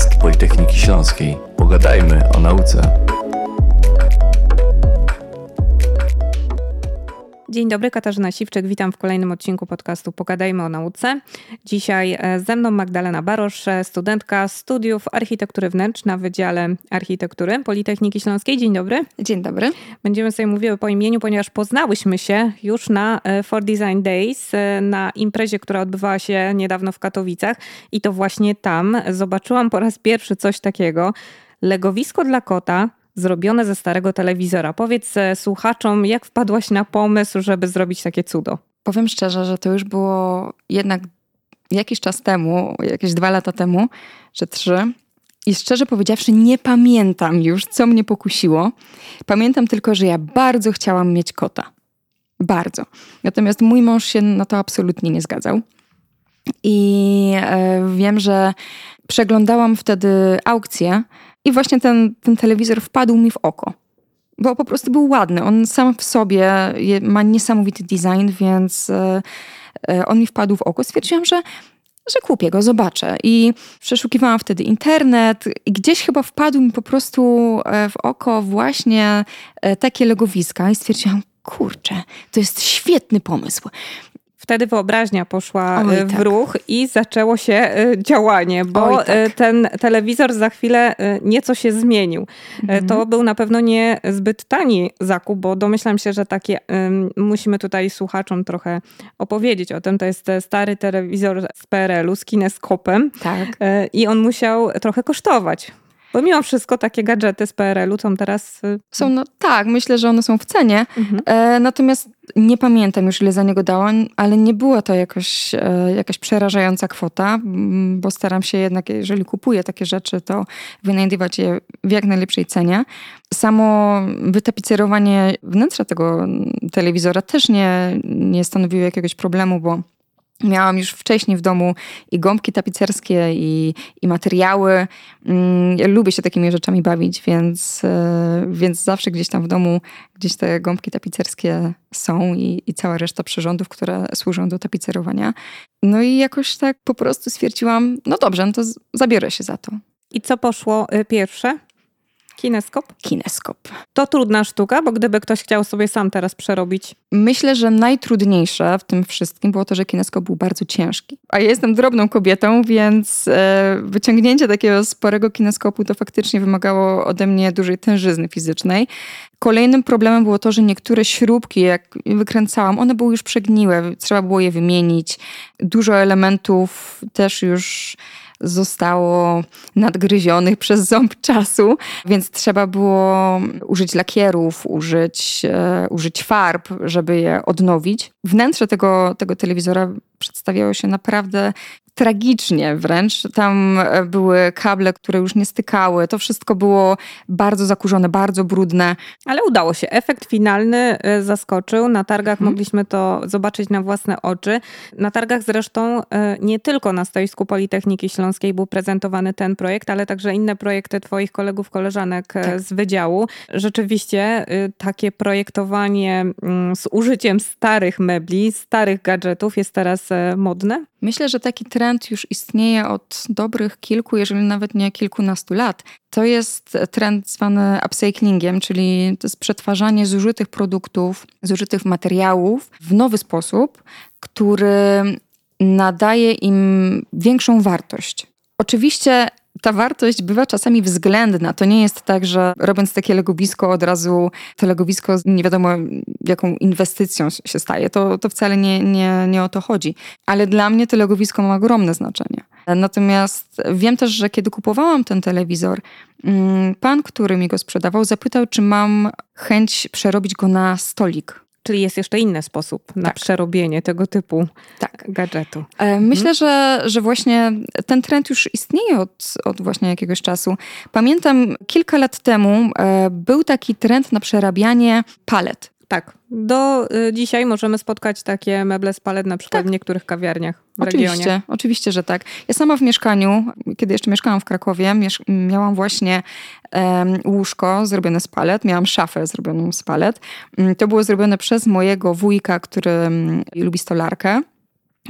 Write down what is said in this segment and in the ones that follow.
podcast Politechniki Śląskiej. Pogadajmy o nauce. Dzień dobry, Katarzyna Siwczyk. Witam w kolejnym odcinku podcastu Pogadajmy o nauce. Dzisiaj e, ze mną Magdalena Barosz, e, studentka studiów architektury wnętrz na Wydziale Architektury Politechniki Śląskiej. Dzień dobry. Dzień dobry. Będziemy sobie mówiły po imieniu, ponieważ poznałyśmy się już na e, For Design Days, na imprezie, która odbywała się niedawno w Katowicach i to właśnie tam zobaczyłam po raz pierwszy coś takiego. Legowisko dla kota, zrobione ze starego telewizora. Powiedz e, słuchaczom, jak wpadłaś na pomysł, żeby zrobić takie cudo? Powiem szczerze, że to już było jednak jakiś czas temu, jakieś dwa lata temu, czy trzy. I szczerze powiedziawszy, nie pamiętam już, co mnie pokusiło. Pamiętam tylko, że ja bardzo chciałam mieć kota. Bardzo. Natomiast mój mąż się na to absolutnie nie zgadzał. I e, wiem, że przeglądałam wtedy aukcję i właśnie ten, ten telewizor wpadł mi w oko. Bo po prostu był ładny. On sam w sobie ma niesamowity design, więc e, e, on mi wpadł w oko. Stwierdziłam, że że kupię go, zobaczę. I przeszukiwałam wtedy internet i gdzieś chyba wpadł mi po prostu e, w oko właśnie takie legowiska i stwierdziłam, kurczę, to jest świetny pomysł wtedy wyobraźnia poszła Oj, w tak. ruch i zaczęło się e, działanie, bo Oj, e, tak. ten telewizor za chwilę e, nieco się zmienił. Mhm. To był na pewno nie zbyt tani zakup, bo domyślam się, że takie musimy tutaj słuchaczom trochę opowiedzieć o tym. To jest stary telewizor z PRL-u z kineskopem tak. i on musiał trochę kosztować. Bo mimo wszystko takie gadżety z PRL-u są teraz. Y, są, no tak, myślę, że one są w cenie. Mhm. E, natomiast nie pamiętam już, ile za niego dałam, ale nie była to jakoś, e, jakaś przerażająca kwota, bo staram się jednak, jeżeli kupuję takie rzeczy, to wynajdywać je w jak najlepszej cenie. Samo wytapicerowanie wnętrza tego telewizora też nie, nie stanowiło jakiegoś problemu, bo Miałam już wcześniej w domu i gąbki tapicerskie, i, i materiały. Mm, ja lubię się takimi rzeczami bawić, więc, e, więc zawsze gdzieś tam w domu gdzieś te gąbki tapicerskie są i, i cała reszta przyrządów, które służą do tapicerowania. No i jakoś tak po prostu stwierdziłam, no dobrze, no to zabiorę się za to. I co poszło y, pierwsze? Kineskop? Kineskop. To trudna sztuka, bo gdyby ktoś chciał sobie sam teraz przerobić. Myślę, że najtrudniejsze w tym wszystkim było to, że kineskop był bardzo ciężki. A ja jestem drobną kobietą, więc e, wyciągnięcie takiego sporego kineskopu to faktycznie wymagało ode mnie dużej tężyzny fizycznej. Kolejnym problemem było to, że niektóre śrubki, jak wykręcałam, one były już przegniłe, trzeba było je wymienić. Dużo elementów też już zostało nadgryzionych przez ząb czasu, więc trzeba było użyć lakierów, użyć, e, użyć farb, żeby je odnowić. Wnętrze tego, tego telewizora przedstawiało się naprawdę tragicznie wręcz. Tam e, były kable, które już nie stykały. To wszystko było bardzo zakurzone, bardzo brudne. Ale udało się. Efekt finalny e, zaskoczył. Na targach hmm. mogliśmy to zobaczyć na własne oczy. Na targach zresztą e, nie tylko na stoisku Politechniki Śląskiej był prezentowany ten projekt, ale także inne projekty twoich kolegów, koleżanek tak. z wydziału. Rzeczywiście takie projektowanie mm, z użyciem starych mebli, starych gadżetów jest teraz modne? Myślę, że taki trend już istnieje od dobrych kilku, jeżeli nawet nie kilkunastu lat. To jest trend zwany upcyclingiem, czyli to jest przetwarzanie zużytych produktów, zużytych materiałów w nowy sposób, który nadaje im większą wartość. Oczywiście ta wartość bywa czasami względna. To nie jest tak, że robiąc takie legowisko od razu to legowisko nie wiadomo jaką inwestycją się staje. To, to wcale nie, nie, nie o to chodzi. Ale dla mnie to legowisko ma ogromne znaczenie. Natomiast wiem też, że kiedy kupowałam ten telewizor, mm, pan, który mi go sprzedawał, zapytał, czy mam chęć przerobić go na stolik. Czyli jest jeszcze inny sposób na tak. przerobienie tego typu tak. gadżetu. E, myślę, mhm. że, że właśnie ten trend już istnieje od, od właśnie jakiegoś czasu. Pamiętam kilka lat temu e, był taki trend na przerabianie palet. Tak. Do y, dzisiaj możemy spotkać takie meble z palet na przykład tak. w niektórych kawiarniach w oczywiście, regionie. Oczywiście, że tak. Ja sama w mieszkaniu, kiedy jeszcze mieszkałam w Krakowie, miałam właśnie um, łóżko zrobione z palet, miałam szafę zrobioną z palet. Mm, to było zrobione przez mojego wujka, który um, lubi stolarkę.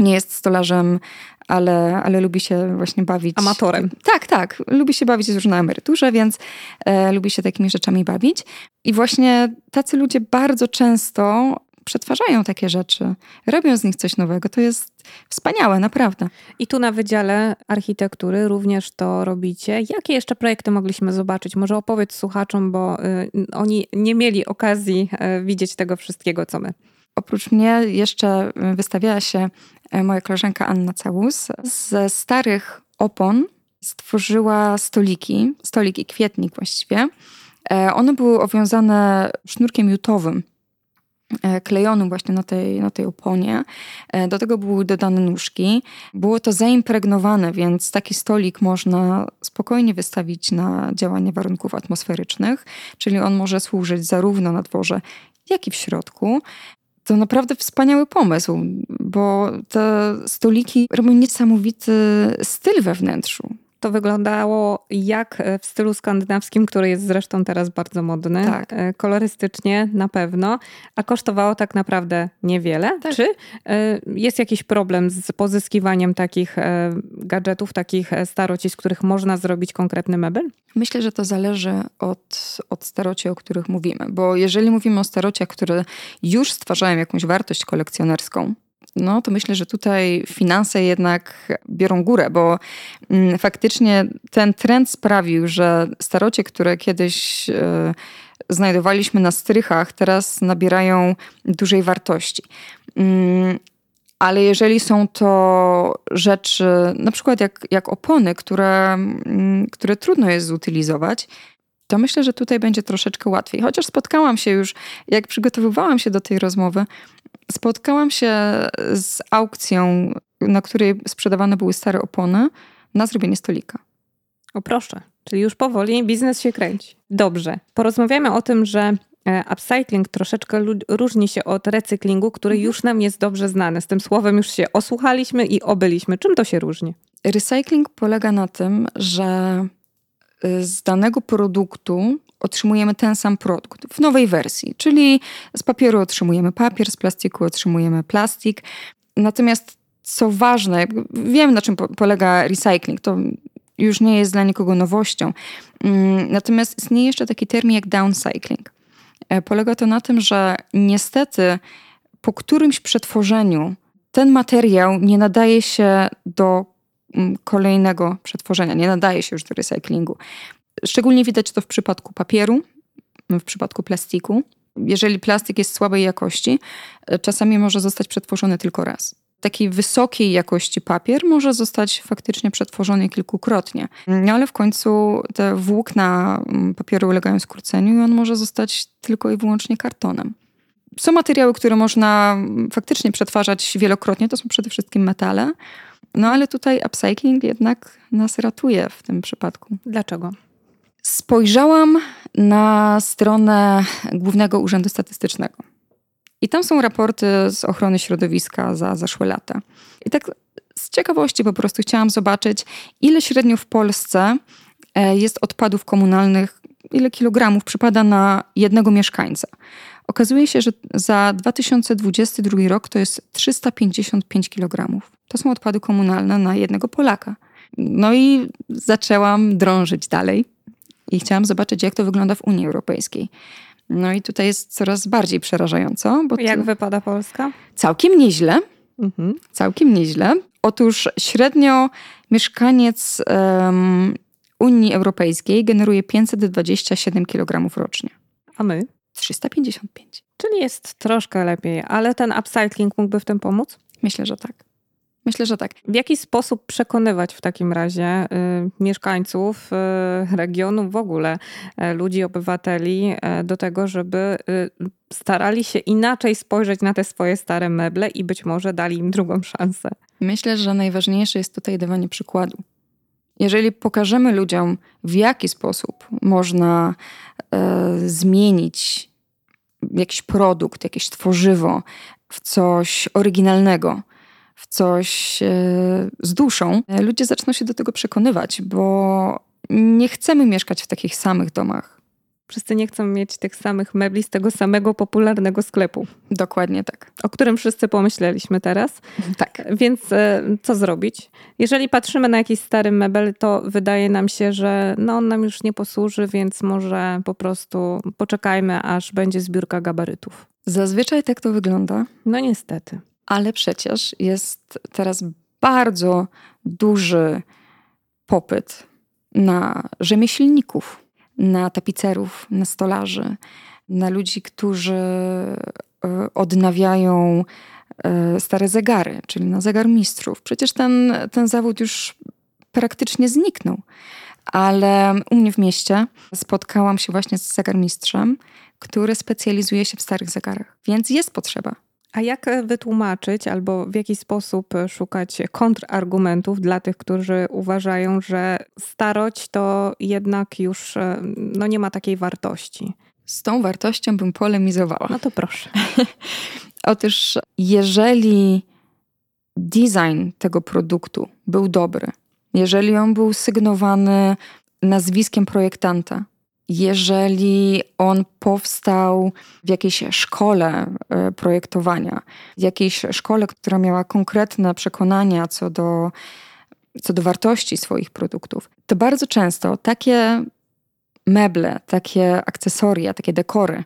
Nie jest stolarzem, ale, ale lubi się właśnie bawić. Amatorem. Tak, tak. Lubi się bawić już na emeryturze, więc e, lubi się takimi rzeczami bawić. I właśnie tacy ludzie bardzo często przetwarzają takie rzeczy, robią z nich coś nowego. To jest wspaniałe, naprawdę. I tu na Wydziale Architektury również to robicie. Jakie jeszcze projekty mogliśmy zobaczyć? Może opowiedz słuchaczom, bo y, oni nie mieli okazji y, widzieć tego wszystkiego, co my. Oprócz mnie jeszcze wystawiała się e, moja koleżanka Anna Całus. Ze starych opon stworzyła stoliki, stolik i kwietnik właściwie. E, one były owiązane sznurkiem jutowym, e, klejonym właśnie na tej, na tej oponie. Do tego były dodane nóżki. Było to zaimpregnowane, więc taki stolik można spokojnie wystawić na działanie warunków atmosferycznych, czyli on może służyć zarówno na dworze, jak i w środku to naprawdę wspaniały pomysł, bo te stoliki robią niesamowity styl we wnętrzu to wyglądało jak w stylu skandynawskim, który jest zresztą teraz bardzo modny. Tak. E, kolorystycznie na pewno, a kosztowało tak naprawdę niewiele. Tak. Czy e, jest jakiś problem z pozyskiwaniem takich e, gadżetów, takich staroci, z których można zrobić konkretny mebel? Myślę, że to zależy od, od staroci, o których mówimy, bo jeżeli mówimy o starociach, które już stwarzają jakąś wartość kolekcjonerską, no to myślę, że tutaj finanse jednak biorą górę, bo mm, faktycznie ten trend sprawił, że starocie, które kiedyś e, znajdowaliśmy na strychach, teraz nabierają dużej wartości. Mm, ale jeżeli są to rzeczy, na przykład jak, jak opony, które, mm, które trudno jest zutylizować, to myślę, że tutaj będzie troszeczkę łatwiej. Chociaż spotkałam się już, jak przygotowywałam się do tej rozmowy, spotkałam się z aukcją, na której sprzedawane były stare opony na zrobienie stolika. O proszę, czyli już powoli biznes się kręci. Dobrze, porozmawiamy o tym, że e, upcycling troszeczkę różni się od recyklingu, który mhm. już nam jest dobrze znany. Z tym słowem już się osłuchaliśmy i obyliśmy. Czym to się różni? Recycling polega na tym, że z danego produktu otrzymujemy ten sam produkt w nowej wersji, czyli z papieru otrzymujemy papier, z plastiku otrzymujemy plastik. Natomiast co ważne, wiem na czym polega recycling, to już nie jest dla nikogo nowością. Mm, natomiast istnieje jeszcze taki termin jak downcycling. E, polega to na tym, że niestety po którymś przetworzeniu ten materiał nie nadaje się do kolejnego przetworzenia, nie nadaje się już do recyklingu. Szczególnie widać to w przypadku papieru, w przypadku plastiku. Jeżeli plastik jest słabej jakości, e, czasami może zostać przetworzony tylko raz. Takiej wysokiej jakości papier może zostać faktycznie przetworzony kilkukrotnie, no ale w końcu te włókna papieru ulegają skróceniu i on może zostać tylko i wyłącznie kartonem. Są materiały, które można faktycznie przetwarzać wielokrotnie, to są przede wszystkim metale, no ale tutaj upcycling jednak nas ratuje w tym przypadku. Dlaczego? Spojrzałam na stronę Głównego Urzędu Statystycznego. I tam są raporty z ochrony środowiska za zeszłe lata. I tak z ciekawości po prostu chciałam zobaczyć, ile średnio w Polsce e, jest odpadów komunalnych, ile kilogramów przypada na jednego mieszkańca. Okazuje się, że za 2022 rok to jest 355 kilogramów. To są odpady komunalne na jednego Polaka. No i zaczęłam drążyć dalej i chciałam zobaczyć, jak to wygląda w Unii Europejskiej. No i tutaj jest coraz bardziej przerażająco. Bo jak wypada Polska? Całkiem nieźle. Mhm. Całkiem nieźle. Otóż średnio mieszkaniec um, Unii Europejskiej generuje 527 kg rocznie. A my? 355. Czyli jest troszkę lepiej, ale ten upcycling mógłby w tym pomóc? Myślę, że tak. Myślę, że tak. W jaki sposób przekonywać w takim razie y, mieszkańców y, regionu, w ogóle y, ludzi, obywateli y, do tego, żeby y, starali się inaczej spojrzeć na te swoje stare meble i być może dali im drugą szansę? Myślę, że najważniejsze jest tutaj dawanie przykładu. Jeżeli pokażemy ludziom, w jaki sposób można y, zmienić jakiś produkt, jakieś tworzywo w coś oryginalnego, w coś e, z duszą, e, ludzie zaczną się do tego przekonywać, bo nie chcemy mieszkać w takich samych domach. Wszyscy nie chcą mieć tych samych mebli z tego samego popularnego sklepu. Dokładnie tak. O którym wszyscy pomyśleliśmy teraz. Tak. Więc e, co zrobić? Jeżeli patrzymy na jakiś stary mebel, to wydaje nam się, że no on nam już nie posłuży, więc może po prostu poczekajmy, aż będzie zbiórka gabarytów. Zazwyczaj tak to wygląda. No niestety. Ale przecież jest teraz bardzo duży popyt na rzemieślników, na tapicerów, na stolarzy, na ludzi, którzy e, odnawiają e, stare zegary, czyli na zegarmistrzów. Przecież ten, ten zawód już praktycznie zniknął. Ale u mnie w mieście spotkałam się właśnie z zegarmistrzem, który specjalizuje się w starych zegarach, więc jest potrzeba. A jak wytłumaczyć albo w jaki sposób szukać kontrargumentów dla tych, którzy uważają, że starość to jednak już no, nie ma takiej wartości? Z tą wartością bym polemizowała. No to proszę. Otóż, jeżeli design tego produktu był dobry, jeżeli on był sygnowany nazwiskiem projektanta, jeżeli on powstał w jakiejś szkole e, projektowania, w jakiejś szkole, która miała konkretne przekonania co do, co do wartości swoich produktów, to bardzo często takie meble, takie akcesoria, takie dekory,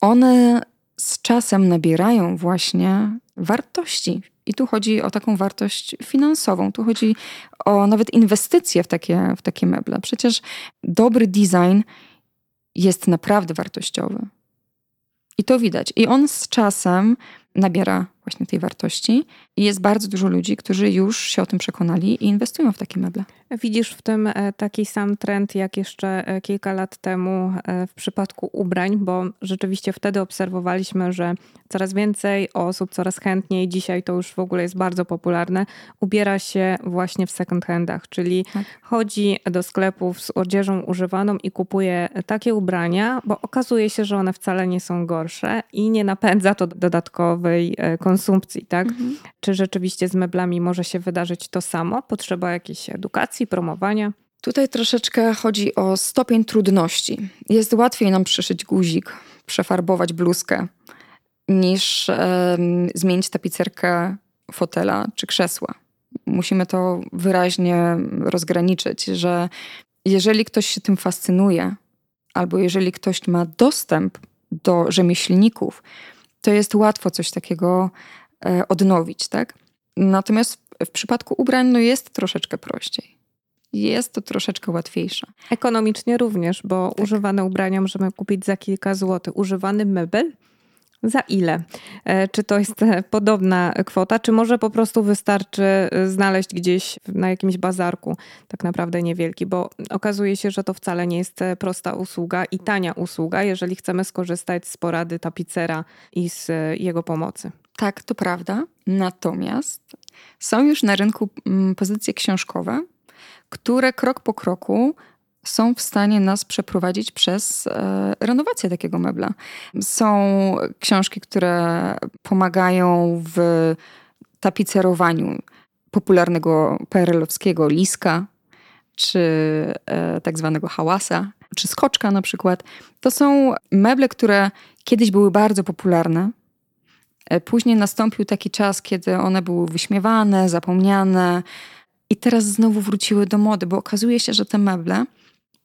one z czasem nabierają właśnie wartości. I tu chodzi o taką wartość finansową, tu chodzi o nawet inwestycje w takie, w takie meble. Przecież dobry design jest naprawdę wartościowy. I to widać. I on z czasem nabiera właśnie tej wartości. I jest bardzo dużo ludzi, którzy już się o tym przekonali i inwestują w takie meble. Widzisz w tym e, taki sam trend, jak jeszcze e, kilka lat temu e, w przypadku ubrań, bo rzeczywiście wtedy obserwowaliśmy, że coraz więcej osób, coraz chętniej, dzisiaj to już w ogóle jest bardzo popularne, ubiera się właśnie w second handach, czyli tak. chodzi do sklepów z odzieżą używaną i kupuje takie ubrania, bo okazuje się, że one wcale nie są gorsze i nie napędza to dodatkowej konsumpcji, tak? Mhm. Czy rzeczywiście z meblami może się wydarzyć to samo? Potrzeba jakiejś edukacji, promowania? Tutaj troszeczkę chodzi o stopień trudności. Jest łatwiej nam przyszyć guzik, przefarbować bluzkę, niż e, zmienić tapicerkę fotela czy krzesła. Musimy to wyraźnie rozgraniczyć, że jeżeli ktoś się tym fascynuje, albo jeżeli ktoś ma dostęp do rzemieślników, to jest łatwo coś takiego e, odnowić, tak? Natomiast w przypadku ubrań no jest troszeczkę prościej. Jest to troszeczkę łatwiejsze. Ekonomicznie również, bo tak. używane ubrania możemy kupić za kilka złotych. Używany mebel za ile? E, czy to jest e, podobna kwota, czy może po prostu wystarczy znaleźć gdzieś na jakimś bazarku, tak naprawdę niewielki, bo okazuje się, że to wcale nie jest prosta usługa i tania usługa, jeżeli chcemy skorzystać z porady tapicera i z jego pomocy. Tak, to prawda. Natomiast są już na rynku mm, pozycje książkowe, które krok po kroku są w stanie nas przeprowadzić przez e, renowację takiego mebla. Są książki, które pomagają w tapicerowaniu popularnego PRL-owskiego liska, czy e, tak zwanego hałasa, czy skoczka na przykład. To są meble, które kiedyś były bardzo popularne, E, później nastąpił taki czas, kiedy one były wyśmiewane, zapomniane i teraz znowu wróciły do mody, bo okazuje się, że te meble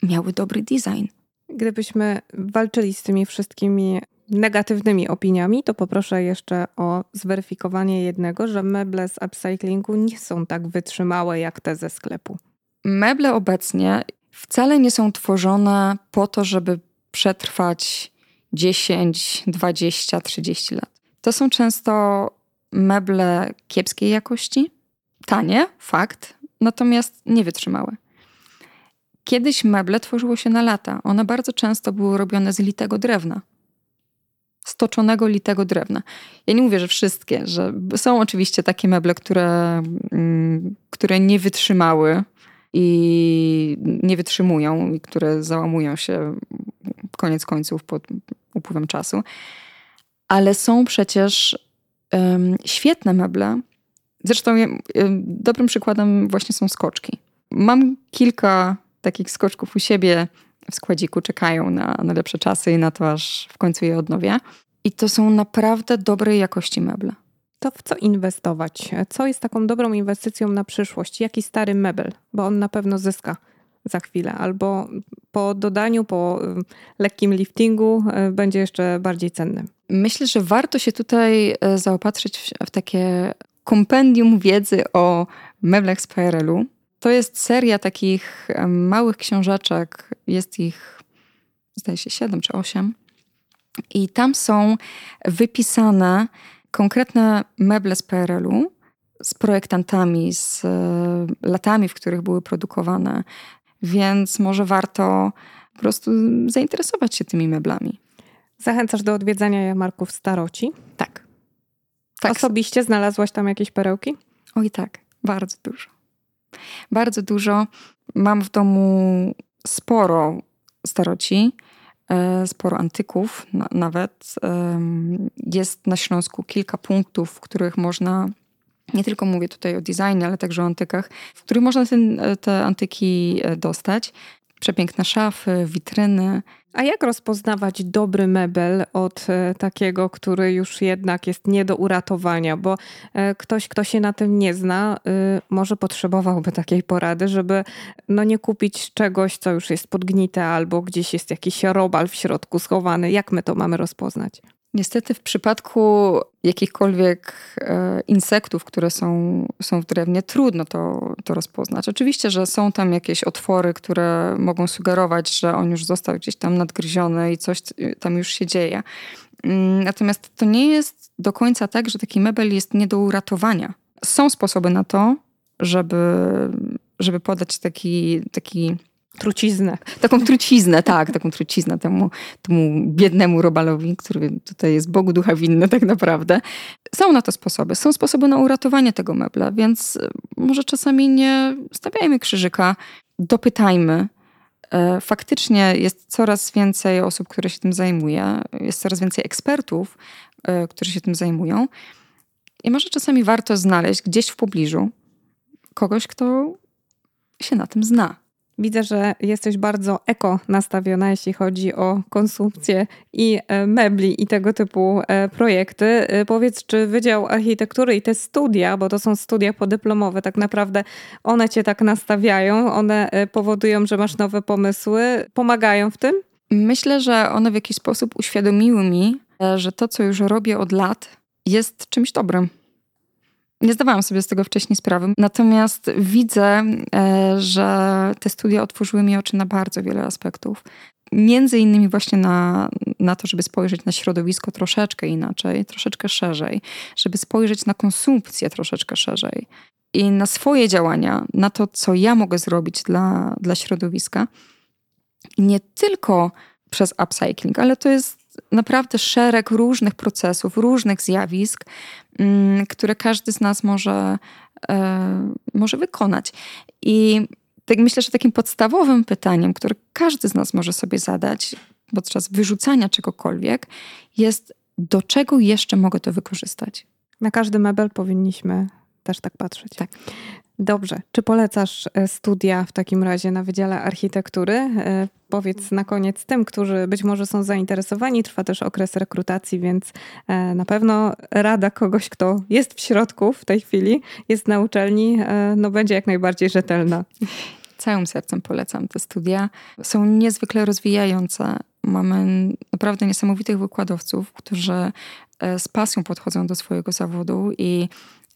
miały dobry design. Gdybyśmy walczyli z tymi wszystkimi negatywnymi opiniami, to poproszę jeszcze o zweryfikowanie jednego, że meble z upcyclingu nie są tak wytrzymałe jak te ze sklepu. Meble obecnie wcale nie są tworzone po to, żeby przetrwać 10, 20, 30 lat. To są często meble kiepskiej jakości, tanie, fakt, natomiast niewytrzymałe. Kiedyś meble tworzyło się na lata. One bardzo często były robione z litego drewna. Stoczonego litego drewna. Ja nie mówię, że wszystkie, że są oczywiście takie meble, które, mm, które nie wytrzymały i nie wytrzymują, i które załamują się koniec końców pod upływem czasu ale są przecież um, świetne meble. Zresztą dobrym przykładem właśnie są skoczki. Mam kilka takich skoczków u siebie w składziku czekają na, na lepsze czasy i na to, aż w końcu je odnowię. I to są naprawdę dobrej jakości meble. To w co inwestować? Co jest taką dobrą inwestycją na przyszłość? Jaki stary mebel? Bo on na pewno zyska za chwilę, albo po dodaniu, po lekkim liftingu y, będzie jeszcze bardziej cenny. Myślę, że warto się tutaj y, zaopatrzyć w takie kompendium wiedzy o meblach z PRL-u. To jest seria takich małych książeczek, jest ich zdaje się 7 czy 8. I tam są wypisane konkretne meble z PRL-u, z projektantami, z latami, w których były produkowane, więc może warto po prostu zainteresować się tymi meblami. Zachęcasz do odwiedzania jarmarków staroci? Tak. tak. Osobiście znalazłaś tam jakieś perełki? Oj tak, bardzo dużo. Bardzo dużo. Mam w domu sporo staroci, e, sporo antyków nawet. Jest na Śląsku kilka punktów, w których można nie tylko mówię tutaj o designie, ale także o antykach, w których można ten, te antyki e, dostać. Przepiękne szafy, witryny. A jak rozpoznawać dobry mebel od e, takiego, który już jednak jest nie do uratowania? Bo e, ktoś, kto się na tym nie zna, może potrzebowałby takiej porady, żeby no nie kupić czegoś, co już jest podgnite albo gdzieś jest jakiś robal w środku schowany. Jak my to mamy rozpoznać? Niestety w przypadku jakichkolwiek e, insektów, które są, są w drewnie, trudno to, to rozpoznać. Oczywiście, że są tam jakieś otwory, które mogą sugerować, że on już został gdzieś tam nadgryziony i coś tam już się dzieje. Mm, natomiast to nie jest do końca tak, że taki mebel jest nie do uratowania. Są sposoby na to, żeby, żeby podać taki, taki Truciznę. Taką truciznę, tak, taką truciznę temu, temu biednemu robalowi, który tutaj jest Bogu ducha winny tak naprawdę. Są na to sposoby. Są sposoby na uratowanie tego mebla, więc e, może czasami nie stawiajmy krzyżyka, dopytajmy. E, faktycznie jest coraz więcej osób, które się tym zajmuje, jest coraz więcej ekspertów, e, którzy się tym zajmują. I może czasami warto znaleźć gdzieś w pobliżu kogoś, kto się na tym zna. Widzę, że jesteś bardzo eko nastawiona, jeśli chodzi o konsumpcję i e, mebli i tego typu e, projekty. E, powiedz, czy Wydział Architektury i te studia, bo to są studia podyplomowe, tak naprawdę one cię tak nastawiają, one powodują, że masz nowe pomysły, pomagają w tym? Myślę, że one w jakiś sposób uświadomiły mi, że to, co już robię od lat, jest czymś dobrym. Nie zdawałam sobie z tego wcześniej sprawy. Natomiast widzę, e, że te studia otworzyły mi oczy na bardzo wiele aspektów. Między innymi właśnie na, na to, żeby spojrzeć na środowisko troszeczkę inaczej, troszeczkę szerzej, żeby spojrzeć na konsumpcję troszeczkę szerzej i na swoje działania, na to, co ja mogę zrobić dla, dla środowiska. Nie tylko przez upcycling, ale to jest naprawdę szereg różnych procesów, różnych zjawisk, mm, które każdy z nas może, e, może wykonać. I tak myślę, że takim podstawowym pytaniem, które każdy z nas może sobie zadać podczas wyrzucania czegokolwiek, jest do czego jeszcze mogę to wykorzystać? Na każdy mebel powinniśmy też tak patrzeć. Tak. Dobrze. Czy polecasz e, studia w takim razie na Wydziale Architektury? E, powiedz na koniec tym, którzy być może są zainteresowani. Trwa też okres rekrutacji, więc e, na pewno rada kogoś, kto jest w środku w tej chwili, jest na uczelni, no będzie jak najbardziej rzetelna. Całym sercem polecam te studia. Są niezwykle rozwijające. Mamy naprawdę niesamowitych wykładowców, którzy z pasją podchodzą do swojego zawodu i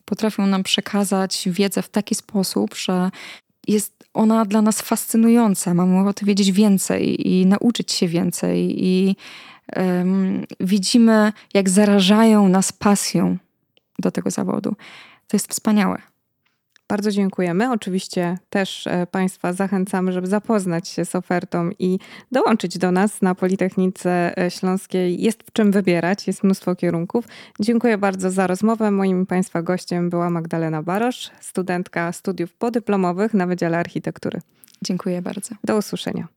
potrafią nam przekazać wiedzę w taki sposób, że jest ona dla nas fascynująca. Mamy ochotę wiedzieć więcej i nauczyć się więcej. I um, widzimy, jak zarażają nas pasją do tego zawodu. To jest wspaniałe. Bardzo dziękujemy. Oczywiście też e, Państwa zachęcamy, żeby zapoznać się z ofertą i dołączyć do nas na Politechnice e, Śląskiej. Jest w czym wybierać, jest mnóstwo kierunków. Dziękuję bardzo za rozmowę. Moim Państwa gościem była Magdalena Barosz, studentka studiów podyplomowych na Wydziale Architektury. Dziękuję bardzo. Do usłyszenia.